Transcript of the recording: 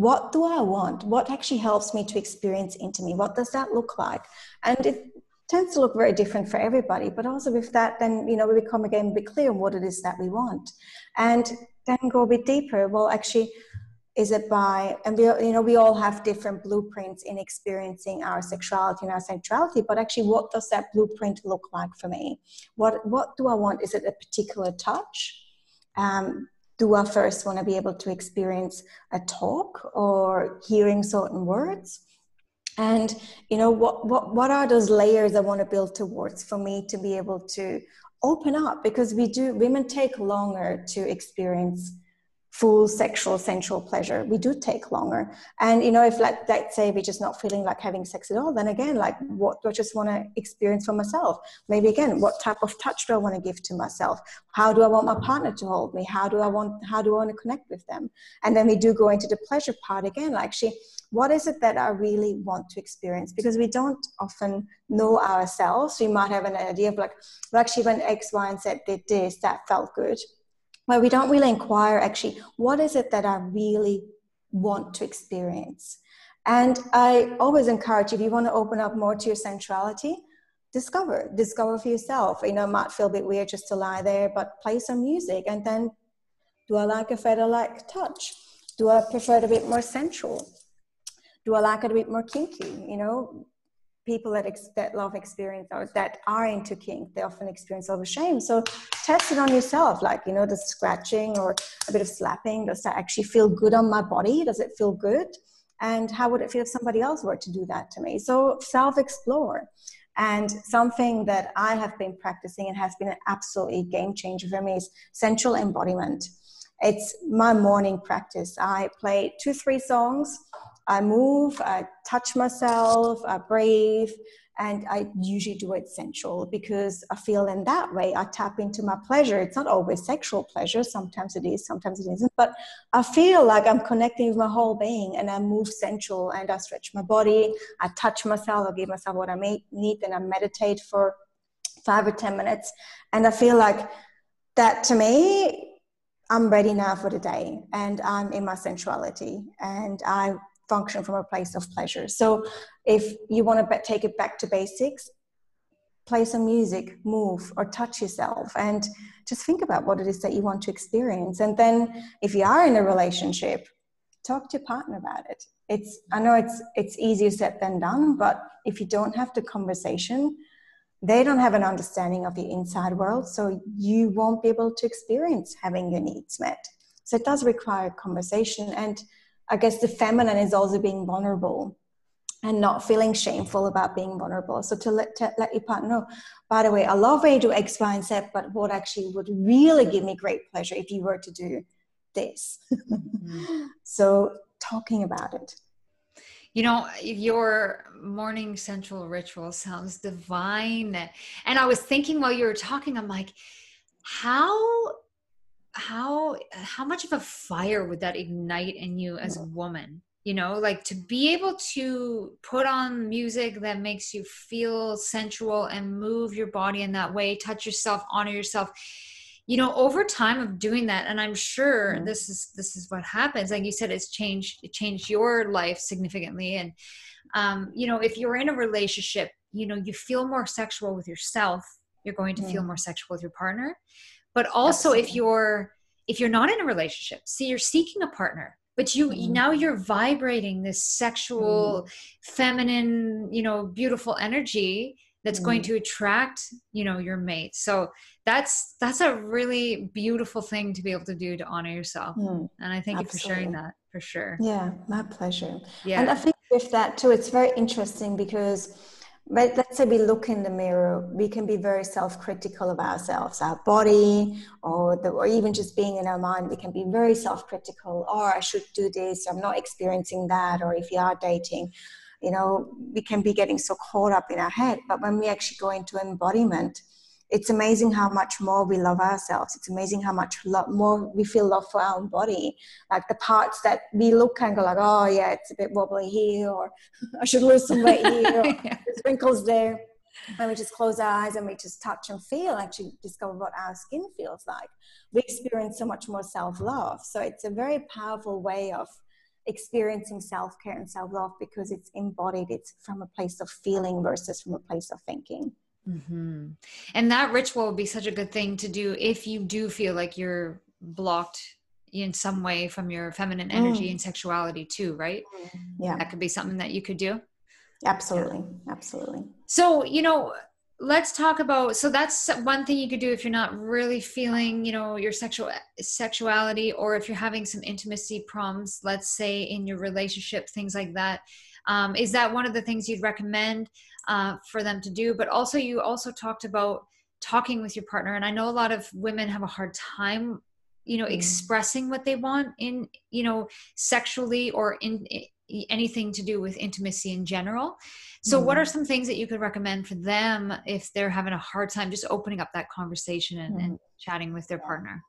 what do I want? What actually helps me to experience intimacy? What does that look like? And it tends to look very different for everybody. But also with that, then you know we become again a bit clear on what it is that we want, and then go a bit deeper. Well, actually, is it by and we you know we all have different blueprints in experiencing our sexuality and our sensuality but actually what does that blueprint look like for me what what do i want is it a particular touch um, do I first want to be able to experience a talk or hearing certain words? And you know what what what are those layers I want to build towards for me to be able to open up because we do women take longer to experience full sexual sensual pleasure. We do take longer. And you know if like let's say we're just not feeling like having sex at all then again like what do i just want to experience for myself? Maybe again what type of touch do i want to give to myself? How do i want my partner to hold me? How do i want how do i want to connect with them? And then we do go into the pleasure part again like actually what is it that i really want to experience? Because we don't often know ourselves. We might have an idea of like well actually when x y and z did this that felt good where we don't really inquire actually what is it that I really want to experience. And I always encourage if you want to open up more to your sensuality, discover, discover for yourself. You know, it might feel a bit weird just to lie there, but play some music and then do I like a feather like touch? Do I prefer it a bit more sensual? Do I like it a bit more kinky? You know, people that, ex- that love experience or that are into kink, they often experience over shame. So test it on yourself, like, you know, the scratching or a bit of slapping. Does that actually feel good on my body? Does it feel good? And how would it feel if somebody else were to do that to me? So self explore. And something that I have been practicing and has been an absolutely game changer for me is sensual embodiment. It's my morning practice. I play two, three songs I move, I touch myself, I breathe, and I usually do it sensual because I feel in that way I tap into my pleasure. It's not always sexual pleasure, sometimes it is, sometimes it isn't, but I feel like I'm connecting with my whole being and I move sensual and I stretch my body, I touch myself, I give myself what I need, and I meditate for five or 10 minutes. And I feel like that to me, I'm ready now for the day and I'm in my sensuality and I function from a place of pleasure. So if you want to take it back to basics, play some music, move, or touch yourself, and just think about what it is that you want to experience. And then if you are in a relationship, talk to your partner about it. It's I know it's it's easier said than done, but if you don't have the conversation, they don't have an understanding of your inside world, so you won't be able to experience having your needs met. So it does require conversation and I guess the feminine is also being vulnerable and not feeling shameful about being vulnerable. So to let, to let your partner know, by the way, I love when you do X, Y, and Z, but what actually would really give me great pleasure if you were to do this. Mm-hmm. so talking about it. You know, your morning sensual ritual sounds divine. And I was thinking while you were talking, I'm like, how how how much of a fire would that ignite in you as a woman you know like to be able to put on music that makes you feel sensual and move your body in that way touch yourself honor yourself you know over time of doing that and i'm sure mm-hmm. this is this is what happens like you said it's changed it changed your life significantly and um you know if you're in a relationship you know you feel more sexual with yourself you're going to mm-hmm. feel more sexual with your partner but also Absolutely. if you're if you're not in a relationship see you're seeking a partner but you mm-hmm. now you're vibrating this sexual mm-hmm. feminine you know beautiful energy that's mm-hmm. going to attract you know your mate so that's that's a really beautiful thing to be able to do to honor yourself mm, and i thank Absolutely. you for sharing that for sure yeah my pleasure yeah and i think with that too it's very interesting because but let's say we look in the mirror, we can be very self-critical of ourselves, our body, or the, or even just being in our mind. We can be very self-critical. Or oh, I should do this. I'm not experiencing that. Or if you are dating, you know, we can be getting so caught up in our head. But when we actually go into embodiment, it's amazing how much more we love ourselves. It's amazing how much lo- more we feel love for our own body. Like the parts that we look and go like, oh yeah, it's a bit wobbly here, or I should lose some weight here, yeah. Wrinkles there. And we just close our eyes and we just touch and feel, actually discover what our skin feels like. We experience so much more self-love. So it's a very powerful way of experiencing self-care and self-love because it's embodied it's from a place of feeling versus from a place of thinking mm-hmm. and that ritual would be such a good thing to do if you do feel like you're blocked in some way from your feminine energy mm. and sexuality too right yeah that could be something that you could do absolutely absolutely. So you know let's talk about so that's one thing you could do if you're not really feeling you know your sexual sexuality or if you're having some intimacy problems let's say in your relationship things like that. Um, is that one of the things you'd recommend uh, for them to do? But also you also talked about talking with your partner and i know a lot of women have a hard time you know mm. expressing what they want in you know sexually or in anything to do with intimacy in general. So, mm what are mm-hmm. some things that you could recommend for them if they're having a hard time just opening up that conversation and, mm and chatting with their partner?